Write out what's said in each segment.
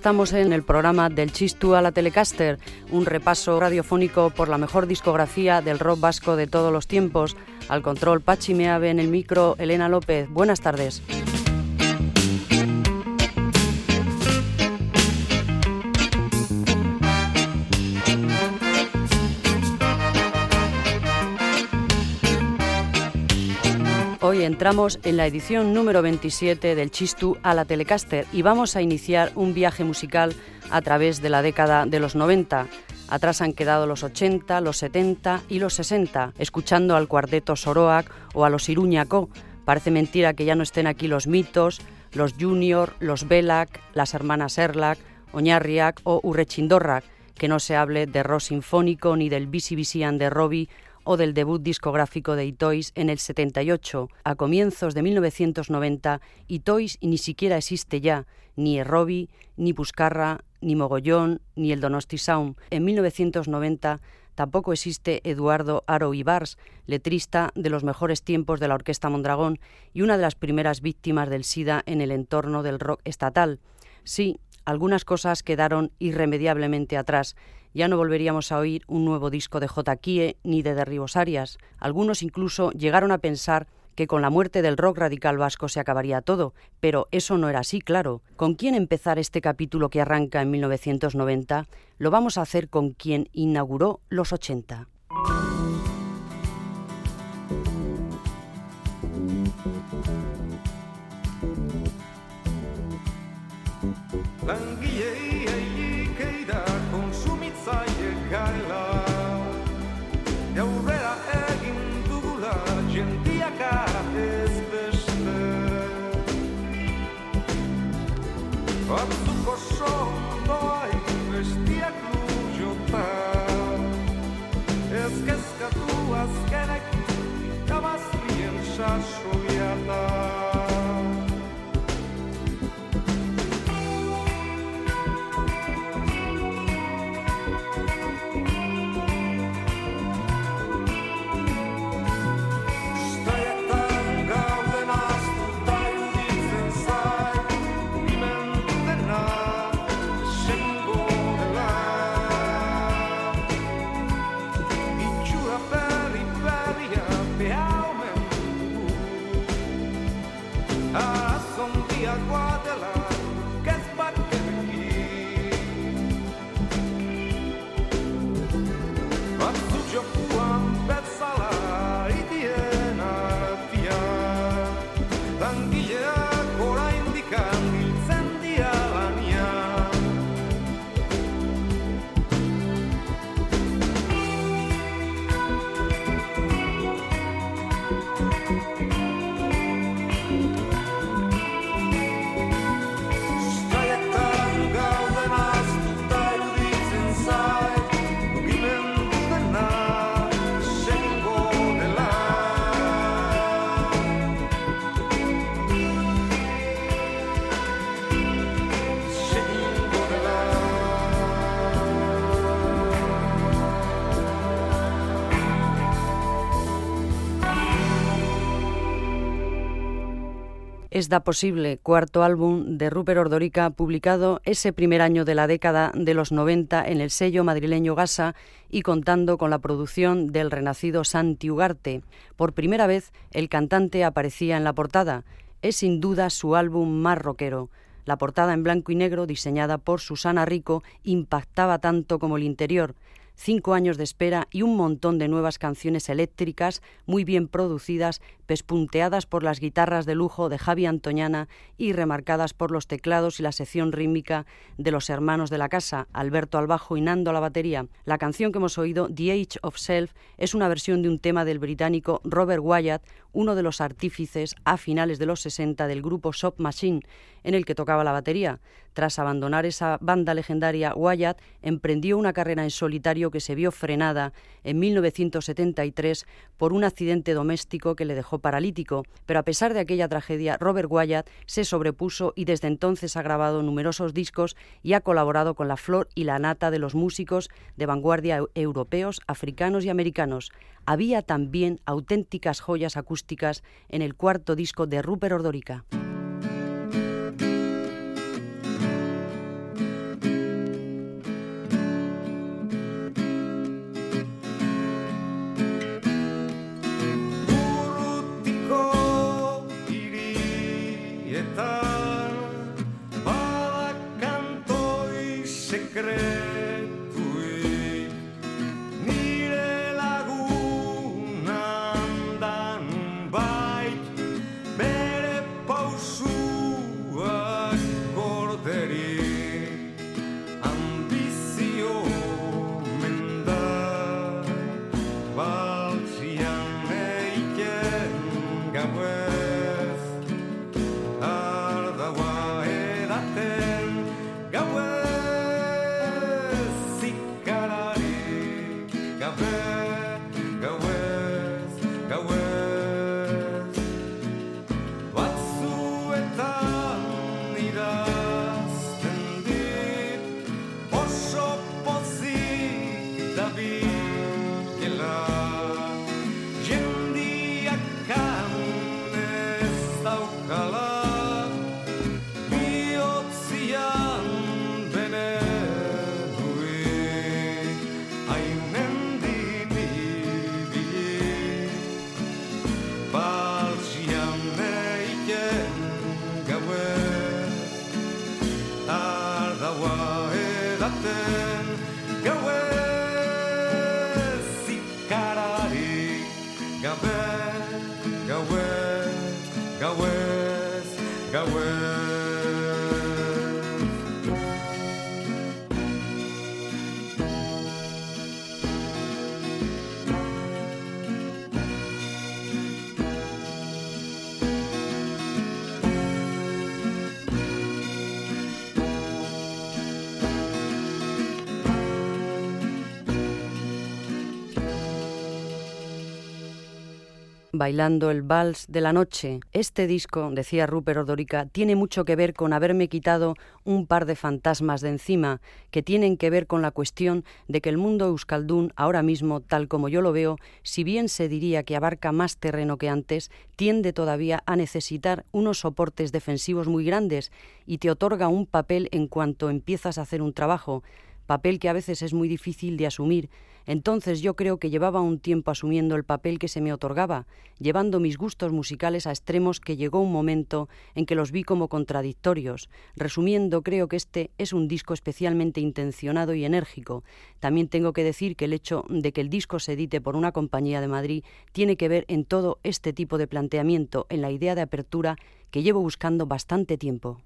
estamos en el programa del Chistu a la Telecaster, un repaso radiofónico por la mejor discografía del rock vasco de todos los tiempos. Al control Pachi Meave en el micro, Elena López. Buenas tardes. Hoy entramos en la edición número 27 del Chistu a la Telecaster y vamos a iniciar un viaje musical a través de la década de los 90. Atrás han quedado los 80, los 70 y los 60, escuchando al cuarteto Soroac o a los Iruñaco. Parece mentira que ya no estén aquí los mitos, los Junior, los Belak, las hermanas Erlak, Oñarriak o Urrechindorrak, que no se hable de rock sinfónico ni del Bisi de Robbie o del debut discográfico de Itois en el 78. A comienzos de 1990, Itois ni siquiera existe ya, ni Errobi, ni Puscarra, ni Mogollón, ni el Donosti Sound. En 1990 tampoco existe Eduardo Aro Ibars, letrista de los mejores tiempos de la Orquesta Mondragón y una de las primeras víctimas del SIDA en el entorno del rock estatal. Sí, algunas cosas quedaron irremediablemente atrás ya no volveríamos a oír un nuevo disco de J. Kie ni de Derribos Arias. Algunos incluso llegaron a pensar que con la muerte del rock radical vasco se acabaría todo, pero eso no era así, claro. ¿Con quién empezar este capítulo que arranca en 1990? Lo vamos a hacer con quien inauguró los 80. Es da posible, cuarto álbum de Rupert Ordorica, publicado ese primer año de la década de los 90 en el sello madrileño Gasa y contando con la producción del renacido Santi Ugarte. Por primera vez, el cantante aparecía en la portada. Es sin duda su álbum más rockero. La portada en blanco y negro, diseñada por Susana Rico, impactaba tanto como el interior cinco años de espera y un montón de nuevas canciones eléctricas muy bien producidas, pespunteadas por las guitarras de lujo de Javi Antoñana y remarcadas por los teclados y la sección rítmica de los hermanos de la casa, Alberto al bajo y Nando a la batería. La canción que hemos oído, The Age of Self, es una versión de un tema del británico Robert Wyatt, uno de los artífices a finales de los 60 del grupo Shop Machine, en el que tocaba la batería. Tras abandonar esa banda legendaria, Wyatt emprendió una carrera en solitario que se vio frenada en 1973 por un accidente doméstico que le dejó paralítico, pero a pesar de aquella tragedia, Robert Wyatt se sobrepuso y desde entonces ha grabado numerosos discos y ha colaborado con la flor y la nata de los músicos de vanguardia europeos, africanos y americanos. Había también auténticas joyas acústicas en el cuarto disco de Rupert Ordorica. Bailando el vals de la noche. Este disco, decía Rupert Ordorica, tiene mucho que ver con haberme quitado un par de fantasmas de encima, que tienen que ver con la cuestión de que el mundo euskaldún, ahora mismo, tal como yo lo veo, si bien se diría que abarca más terreno que antes, tiende todavía a necesitar unos soportes defensivos muy grandes y te otorga un papel en cuanto empiezas a hacer un trabajo, papel que a veces es muy difícil de asumir, entonces yo creo que llevaba un tiempo asumiendo el papel que se me otorgaba, llevando mis gustos musicales a extremos que llegó un momento en que los vi como contradictorios. Resumiendo, creo que este es un disco especialmente intencionado y enérgico. También tengo que decir que el hecho de que el disco se edite por una compañía de Madrid tiene que ver en todo este tipo de planteamiento, en la idea de apertura que llevo buscando bastante tiempo.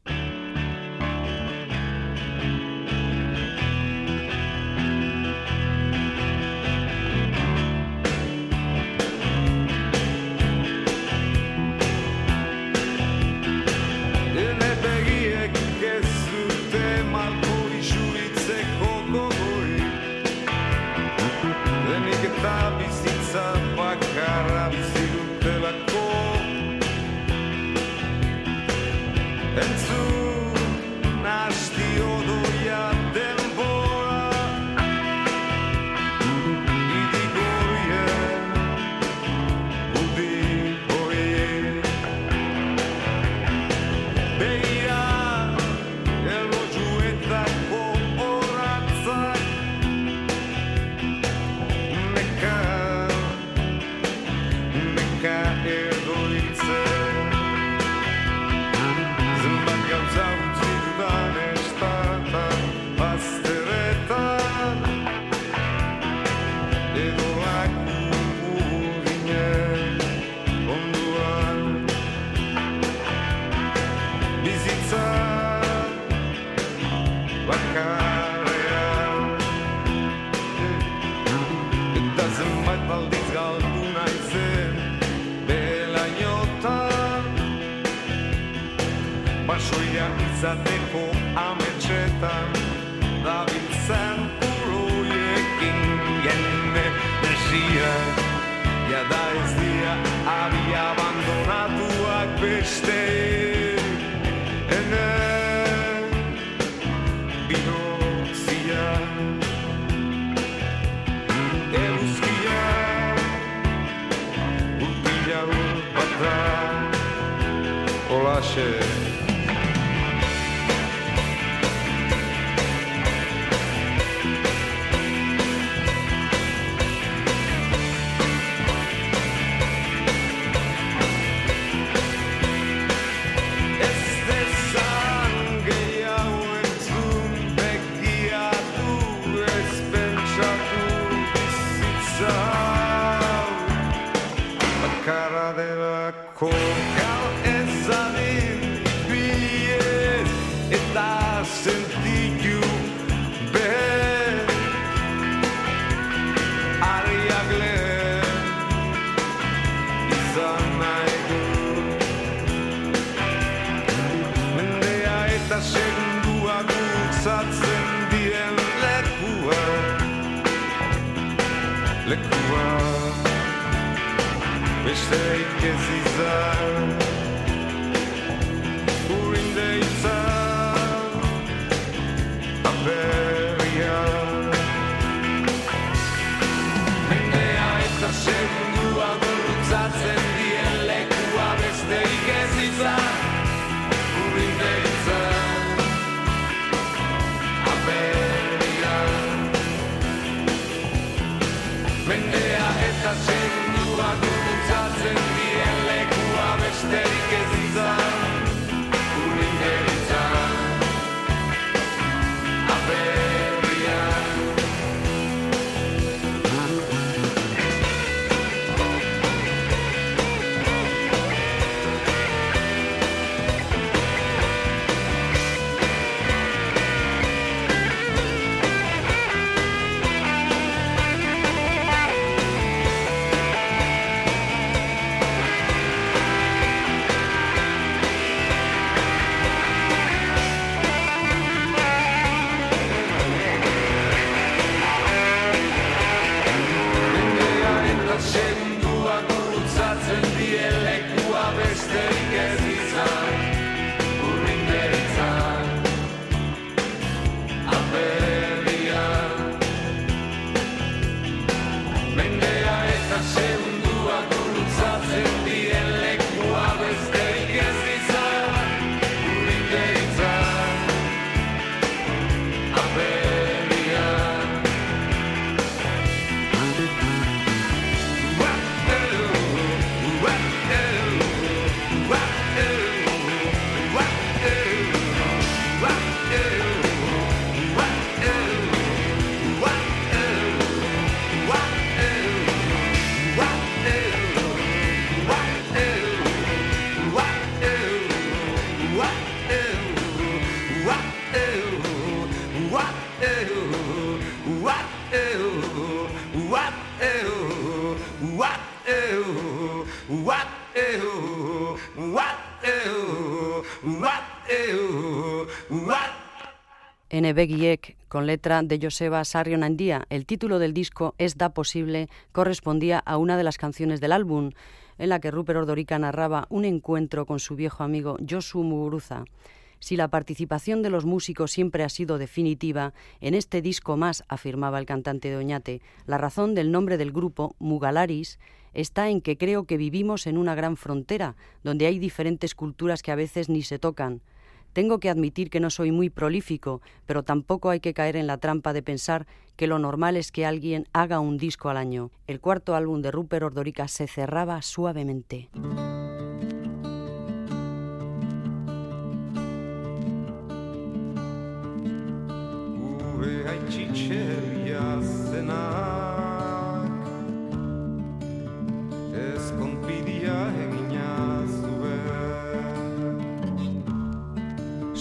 zadyku, a my czytam Dawid sen puluje kingenny Żyje, ja daję zlija, a mi abandonatu jakbyś ty Nie Binoxia Euskia Upija upadra Con letra de Joseba Sarrionandía. El título del disco, Es da posible, correspondía a una de las canciones del álbum, en la que Rupert Ordorica narraba un encuentro con su viejo amigo Josu Muguruza. Si la participación de los músicos siempre ha sido definitiva, en este disco más, afirmaba el cantante de Oñate, la razón del nombre del grupo, Mugalaris, está en que creo que vivimos en una gran frontera, donde hay diferentes culturas que a veces ni se tocan. Tengo que admitir que no soy muy prolífico, pero tampoco hay que caer en la trampa de pensar que lo normal es que alguien haga un disco al año. El cuarto álbum de Rupert Ordorica se cerraba suavemente.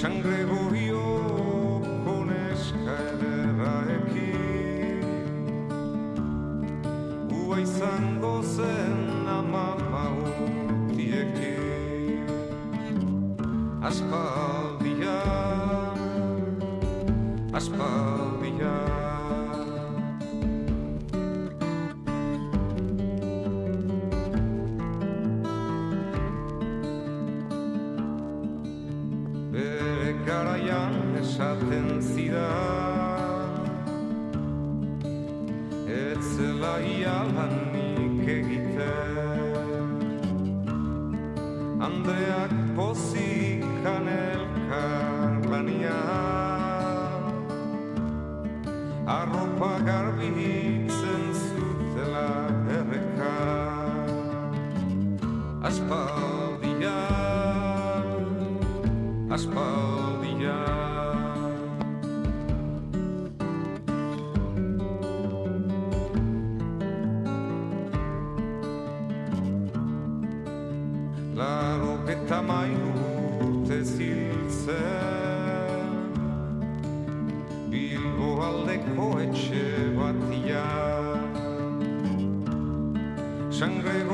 San Gregorio koneska ederraekin Ua izango zen ama mautiekin Aspaldian aspaldia esaten zidan Ez zela ialanik egiten Andreak pozikan elkar lanian Arropa garbitzen zutela erreka Aspaldian, aspaldian poetxe bat ja Sangrego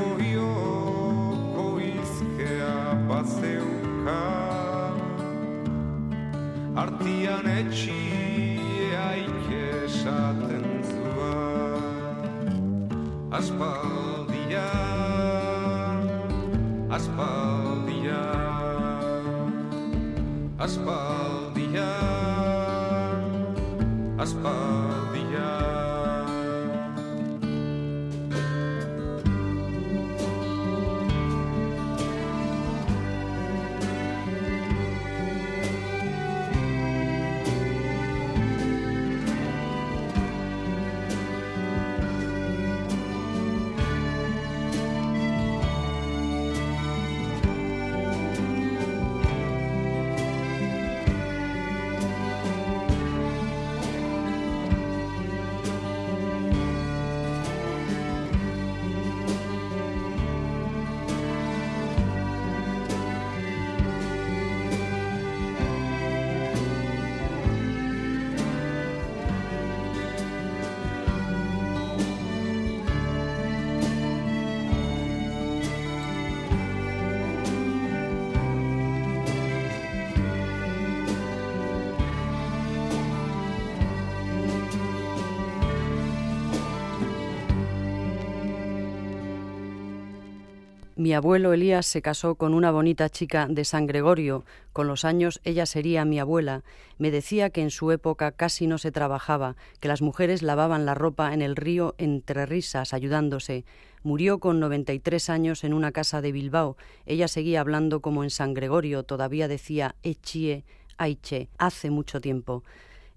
Mi abuelo Elías se casó con una bonita chica de San Gregorio. Con los años ella sería mi abuela. Me decía que en su época casi no se trabajaba, que las mujeres lavaban la ropa en el río entre risas, ayudándose. Murió con 93 años en una casa de Bilbao. Ella seguía hablando como en San Gregorio, todavía decía echie, aiche, hace mucho tiempo.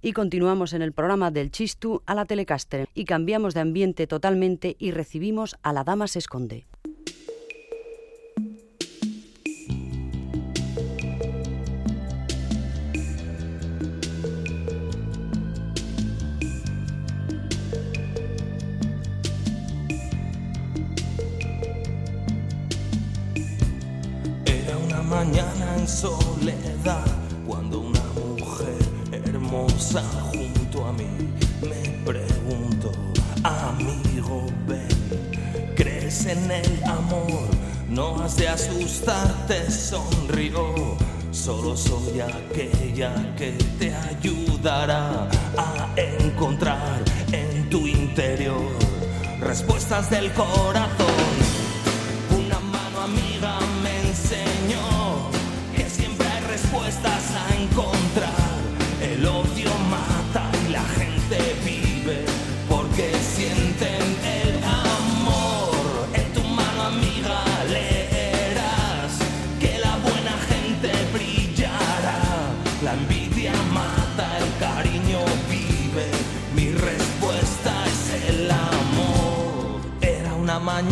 Y continuamos en el programa del Chistu a la Telecaster y cambiamos de ambiente totalmente y recibimos a la Dama se esconde. Mañana en soledad, cuando una mujer hermosa junto a mí me preguntó, amigo, ven, ¿crees en el amor? No has de asustarte, sonrió. Solo soy aquella que te ayudará a encontrar en tu interior respuestas del corazón.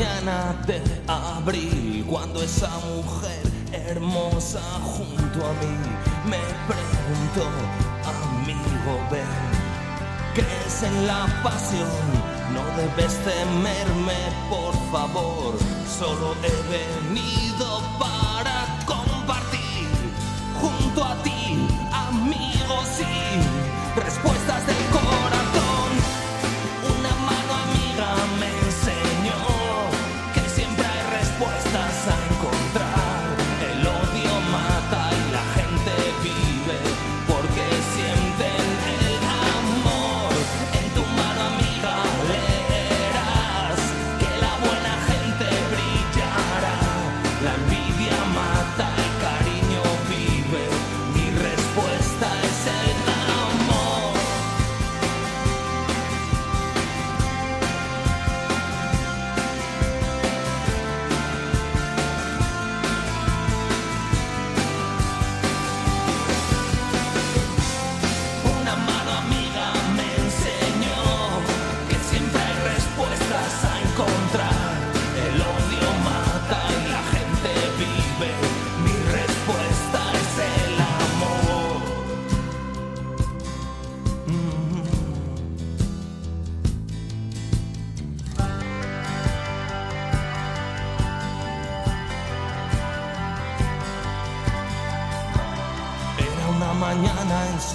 Mañana de abril cuando esa mujer hermosa junto a mí me preguntó, amigo, ven, ¿crees en la pasión? No debes temerme, por favor, solo he venido para compartir junto a ti,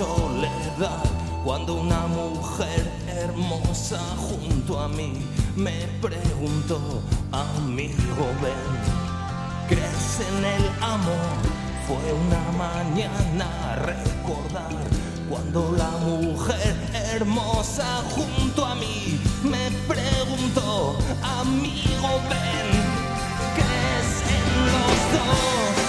soledad cuando una mujer hermosa junto a mí me preguntó, amigo, ven, ¿crees en el amor? Fue una mañana recordar Cuando la mujer hermosa junto a mí me preguntó, amigo, ven, ¿qué es en los dos?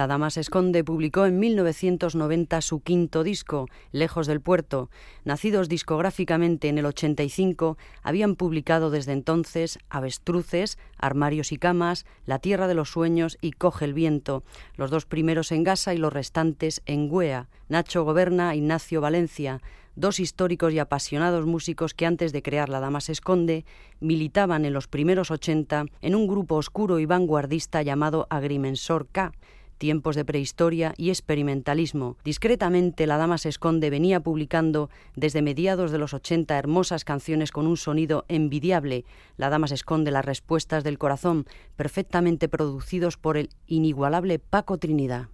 La Dama se esconde publicó en 1990 su quinto disco, Lejos del Puerto. Nacidos discográficamente en el 85, habían publicado desde entonces Avestruces, Armarios y Camas, La Tierra de los Sueños y Coge el Viento, los dos primeros en Gasa y los restantes en Guea. Nacho Goberna, Ignacio Valencia, dos históricos y apasionados músicos que antes de crear La Dama se esconde militaban en los primeros 80 en un grupo oscuro y vanguardista llamado Agrimensor K tiempos de prehistoria y experimentalismo. Discretamente, La Dama se esconde venía publicando desde mediados de los 80 hermosas canciones con un sonido envidiable. La Dama se esconde las respuestas del corazón, perfectamente producidos por el inigualable Paco Trinidad.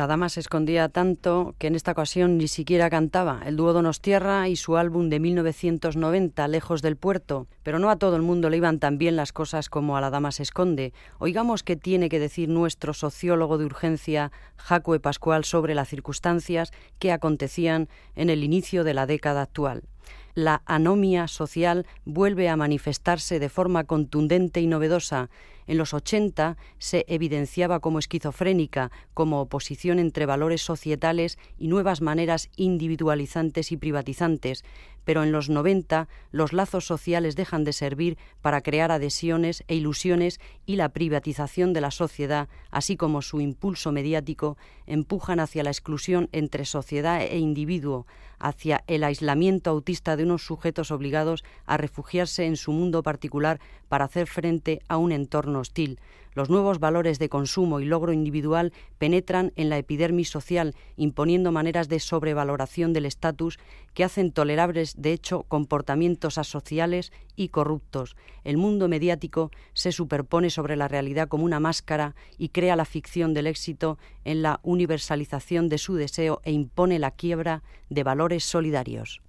La dama se escondía tanto que en esta ocasión ni siquiera cantaba. El dúo Donostierra y su álbum de 1990, Lejos del Puerto. Pero no a todo el mundo le iban tan bien las cosas como a la dama se esconde. Oigamos qué tiene que decir nuestro sociólogo de urgencia, Jacue Pascual, sobre las circunstancias que acontecían en el inicio de la década actual la anomia social vuelve a manifestarse de forma contundente y novedosa. En los 80 se evidenciaba como esquizofrénica, como oposición entre valores societales y nuevas maneras individualizantes y privatizantes, pero en los 90 los lazos sociales dejan de servir para crear adhesiones e ilusiones y la privatización de la sociedad, así como su impulso mediático, empujan hacia la exclusión entre sociedad e individuo, hacia el aislamiento autista de unos sujetos obligados a refugiarse en su mundo particular para hacer frente a un entorno hostil. Los nuevos valores de consumo y logro individual penetran en la epidermis social, imponiendo maneras de sobrevaloración del estatus que hacen tolerables, de hecho, comportamientos asociales y corruptos. El mundo mediático se superpone sobre la realidad como una máscara y crea la ficción del éxito en la universalización de su deseo e impone la quiebra de valores solidarios.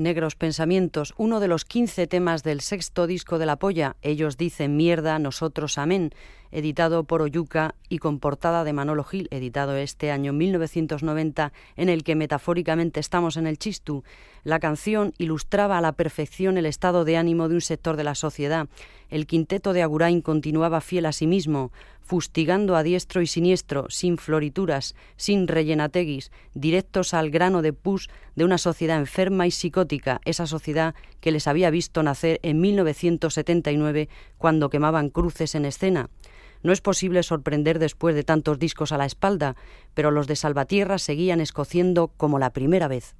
Negros Pensamientos, uno de los 15 temas del sexto disco de La Polla, Ellos dicen mierda, nosotros amén, editado por Oyuca y con portada de Manolo Gil, editado este año 1990, en el que metafóricamente estamos en el chistu. La canción ilustraba a la perfección el estado de ánimo de un sector de la sociedad. El quinteto de Agurain continuaba fiel a sí mismo, fustigando a diestro y siniestro, sin florituras, sin rellenateguis, directos al grano de pus de una sociedad enferma y psicótica, esa sociedad que les había visto nacer en 1979 cuando quemaban cruces en escena. No es posible sorprender después de tantos discos a la espalda, pero los de Salvatierra seguían escociendo como la primera vez.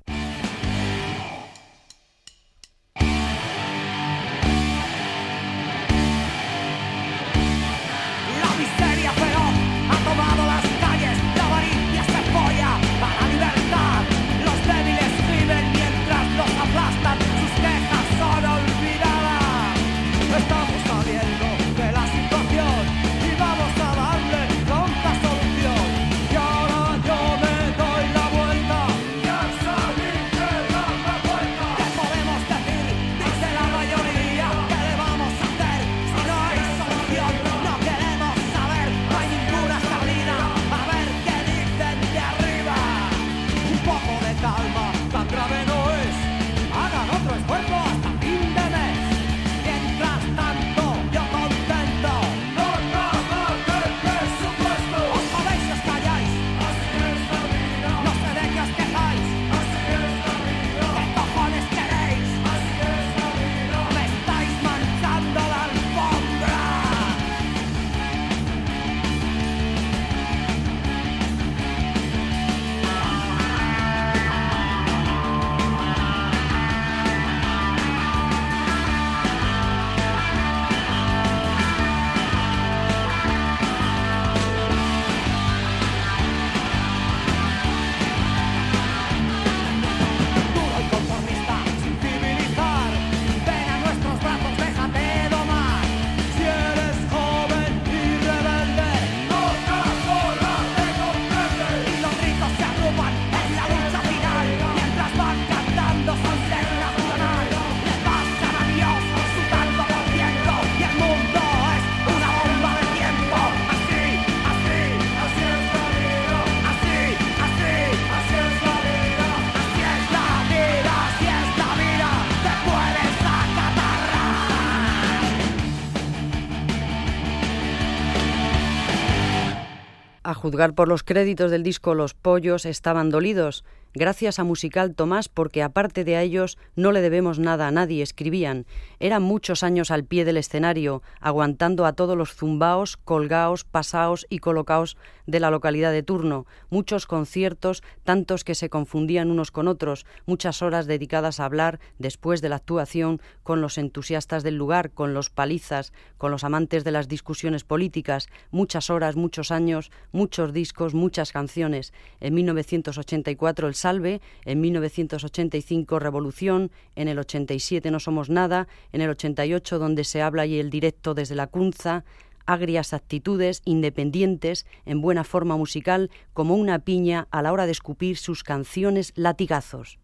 Juzgar por los créditos del disco Los Pollos estaban dolidos. Gracias a Musical Tomás, porque aparte de a ellos no le debemos nada a nadie, escribían. Eran muchos años al pie del escenario, aguantando a todos los zumbaos, colgaos, pasaos y colocaos de la localidad de turno, muchos conciertos, tantos que se confundían unos con otros, muchas horas dedicadas a hablar después de la actuación con los entusiastas del lugar, con los palizas, con los amantes de las discusiones políticas, muchas horas, muchos años, muchos discos, muchas canciones. En 1984 el Salve, en 1985 Revolución, en el 87 No Somos Nada, en el 88 donde se habla y el directo desde la Cunza, agrias actitudes, independientes, en buena forma musical, como una piña a la hora de escupir sus canciones latigazos.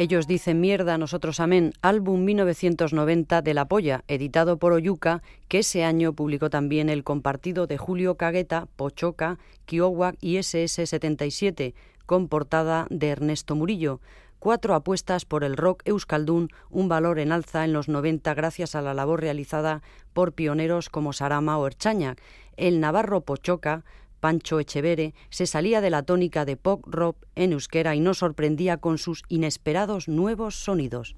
Ellos dicen mierda, nosotros amén, álbum 1990 de La Polla, editado por Oyuca, que ese año publicó también el compartido de Julio Cagueta, Pochoca, Kiowa y SS77, con portada de Ernesto Murillo. Cuatro apuestas por el rock euskaldún, un valor en alza en los 90 gracias a la labor realizada por pioneros como Sarama o Erchañac. El navarro Pochoca Pancho Echevere, se salía de la tónica de pop rock en euskera y nos sorprendía con sus inesperados nuevos sonidos.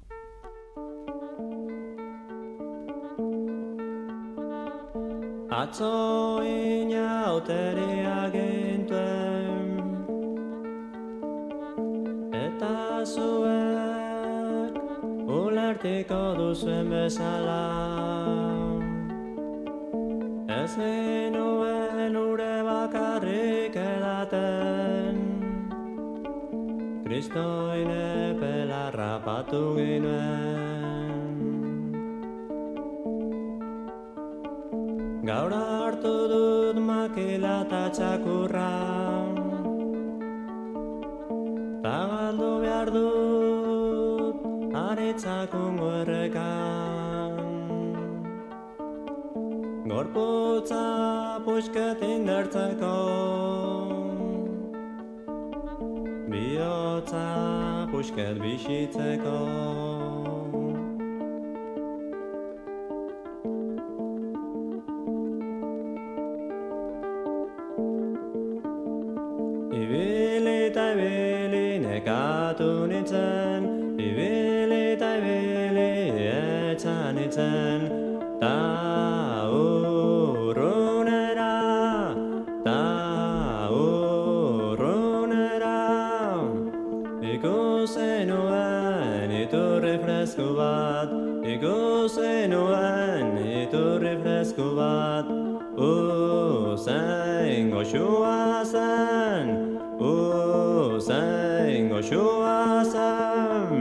Ure Kristoin epela rapatu ginuen Gaur hartu dut makila eta txakurra. Tagaldu behar dut aretzakun errekan. Gorputza puxketin dertzeko Bojoca, puśkę wisice. Nuen iturri fresku bat Usain goxua zen Usain goxua zen.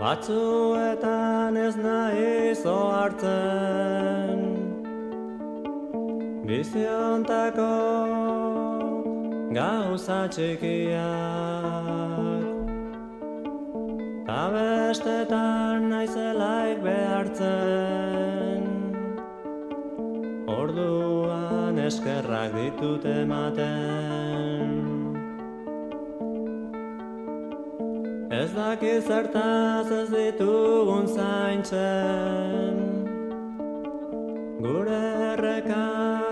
Batzuetan ez nahi hartzen Biziontako gauza txikiak. Ta bestetan naizelaik behartzen. Orduan eskerrak ditut ematen. Ez daki zertaz ez ditugun zaintzen. Gure errekak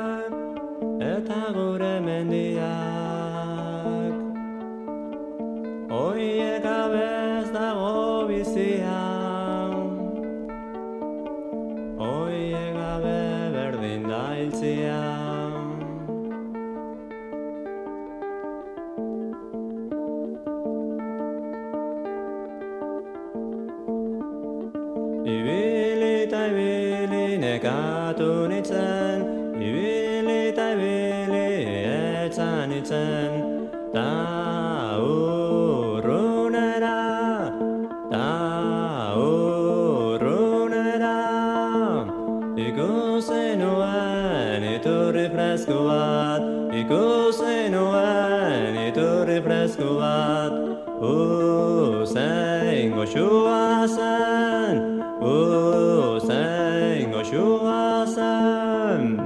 berrefresko bat Uzain goxua zen Uzain goxua zen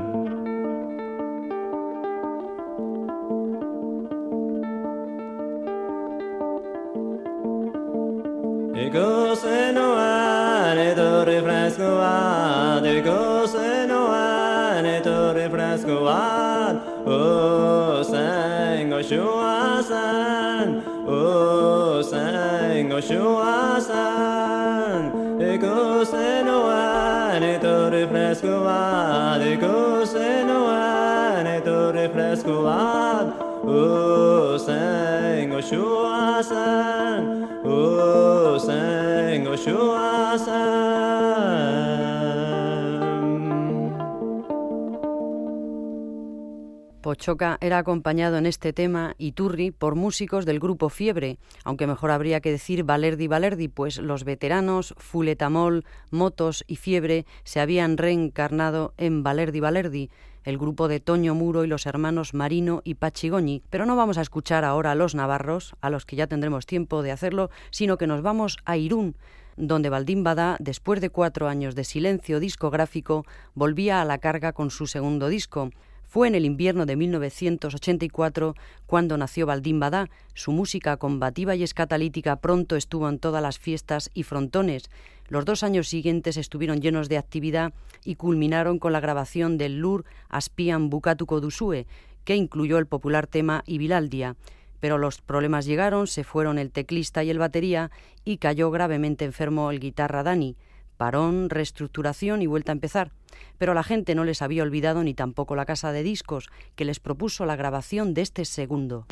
Ego zenoan etorri fresko bat Ego zenoan etorri fresko bat Uzain goxua Joshua san Ekose noan etorri fresko bat Ekose noan etorri fresko bat Ozen Joshua san Ozen Joshua Pochoca era acompañado en este tema, Iturri, por músicos del grupo Fiebre, aunque mejor habría que decir Valerdi Valerdi, pues los veteranos Fuletamol, Motos y Fiebre se habían reencarnado en Valerdi Valerdi. el grupo de Toño Muro y los hermanos Marino y Pachigoñi, pero no vamos a escuchar ahora a los navarros, a los que ya tendremos tiempo de hacerlo, sino que nos vamos a Irún, donde Valdín Badá, después de cuatro años de silencio discográfico, volvía a la carga con su segundo disco. Fue en el invierno de 1984 cuando nació Valdín Badá. Su música combativa y escatalítica pronto estuvo en todas las fiestas y frontones. Los dos años siguientes estuvieron llenos de actividad y culminaron con la grabación del Lur Aspian Bukatuko Dusue, que incluyó el popular tema Ibilaldia pero los problemas llegaron, se fueron el teclista y el batería y cayó gravemente enfermo el guitarra Dani. Parón, reestructuración y vuelta a empezar. Pero la gente no les había olvidado ni tampoco la casa de discos, que les propuso la grabación de este segundo.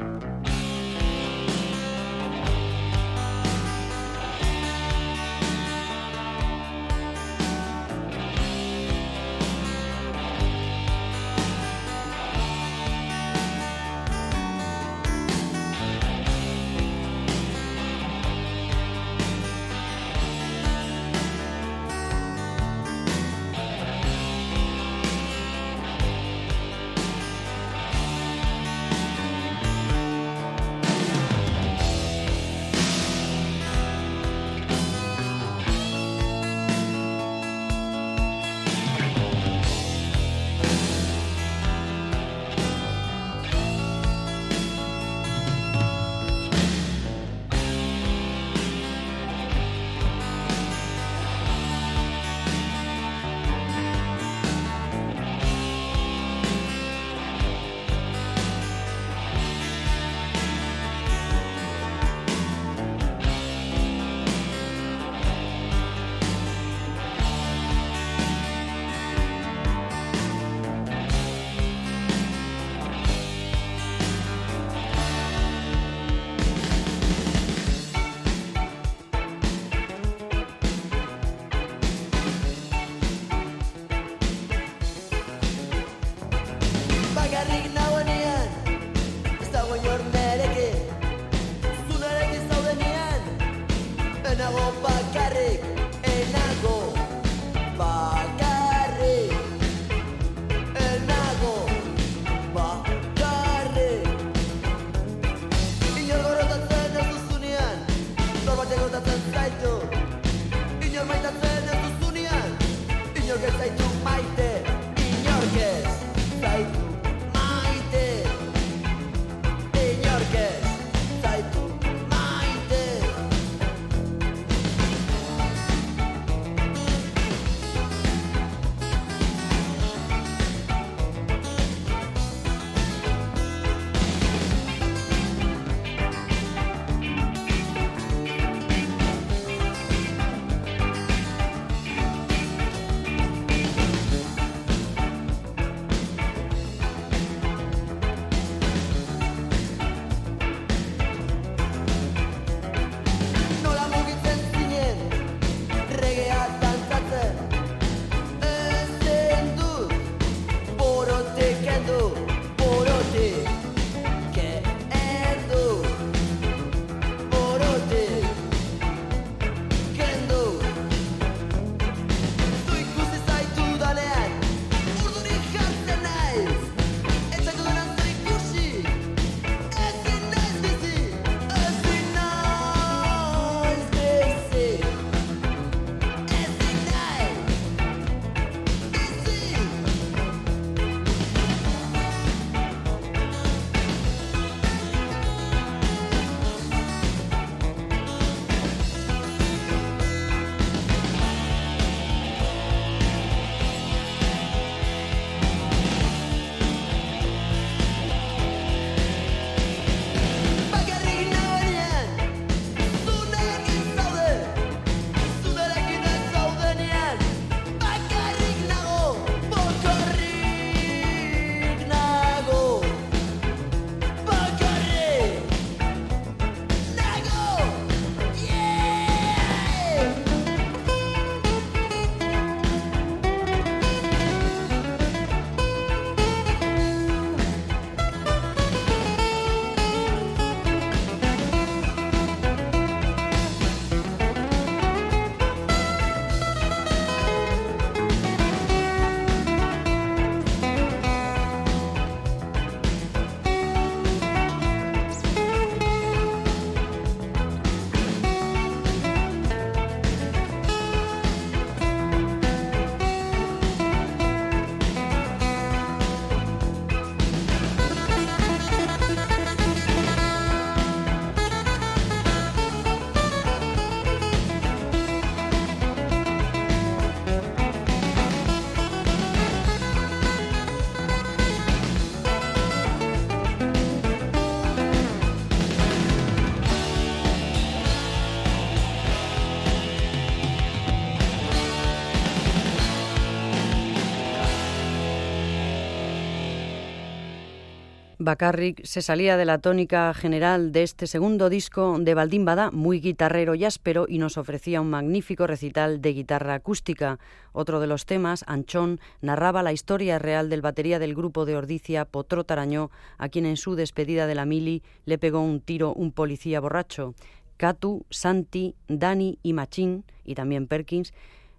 Bacarric se salía de la tónica general de este segundo disco de Baldín Bada, muy guitarrero y áspero, y nos ofrecía un magnífico recital de guitarra acústica. Otro de los temas, Anchón, narraba la historia real del batería del grupo de Ordicia, Potro Tarañó, a quien en su despedida de la mili le pegó un tiro un policía borracho. Catu, Santi, Dani y Machín, y también Perkins,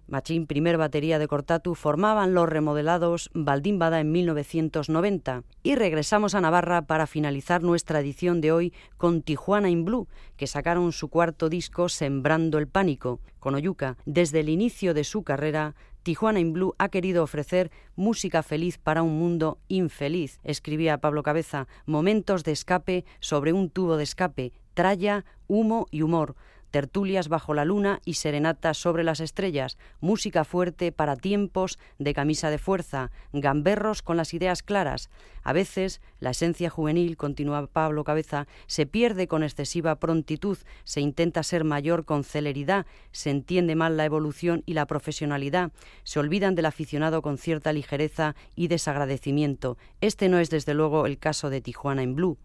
Machín, primer batería de Cortatu, formaban los remodelados Bada en 1990. Y regresamos a Navarra para finalizar nuestra edición de hoy con Tijuana in Blue, que sacaron su cuarto disco Sembrando el Pánico. Con Oyuca, desde el inicio de su carrera, Tijuana in Blue ha querido ofrecer música feliz para un mundo infeliz, escribía Pablo Cabeza, momentos de escape sobre un tubo de escape, tralla, humo y humor tertulias bajo la luna y serenatas sobre las estrellas, música fuerte para tiempos de camisa de fuerza, gamberros con las ideas claras. A veces la esencia juvenil, continúa Pablo Cabeza, se pierde con excesiva prontitud, se intenta ser mayor con celeridad, se entiende mal la evolución y la profesionalidad, se olvidan del aficionado con cierta ligereza y desagradecimiento. Este no es desde luego el caso de Tijuana en Blue.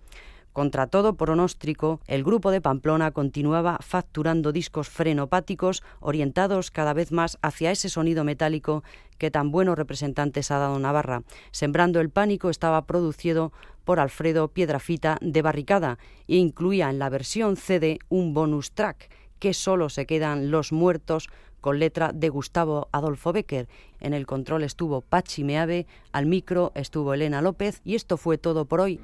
Contra todo pronóstico, el grupo de Pamplona continuaba facturando discos frenopáticos orientados cada vez más hacia ese sonido metálico que tan buenos representantes ha dado Navarra. Sembrando el pánico estaba producido por Alfredo Piedrafita de Barricada e incluía en la versión CD un bonus track que solo se quedan los muertos con letra de Gustavo Adolfo Becker. En el control estuvo Pachi Meave, al micro estuvo Elena López y esto fue todo por hoy.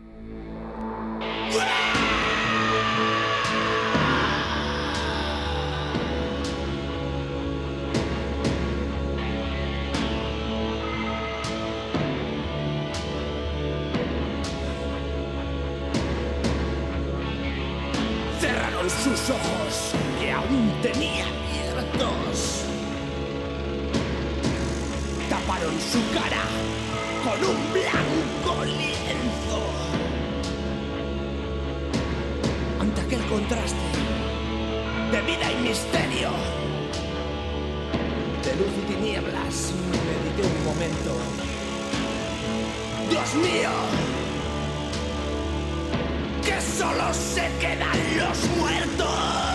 Tenía abiertos. Taparon su cara con un blanco lienzo. Ante aquel contraste de vida y misterio, de luz y tinieblas, medité un momento. Dios mío, que solo se quedan los muertos.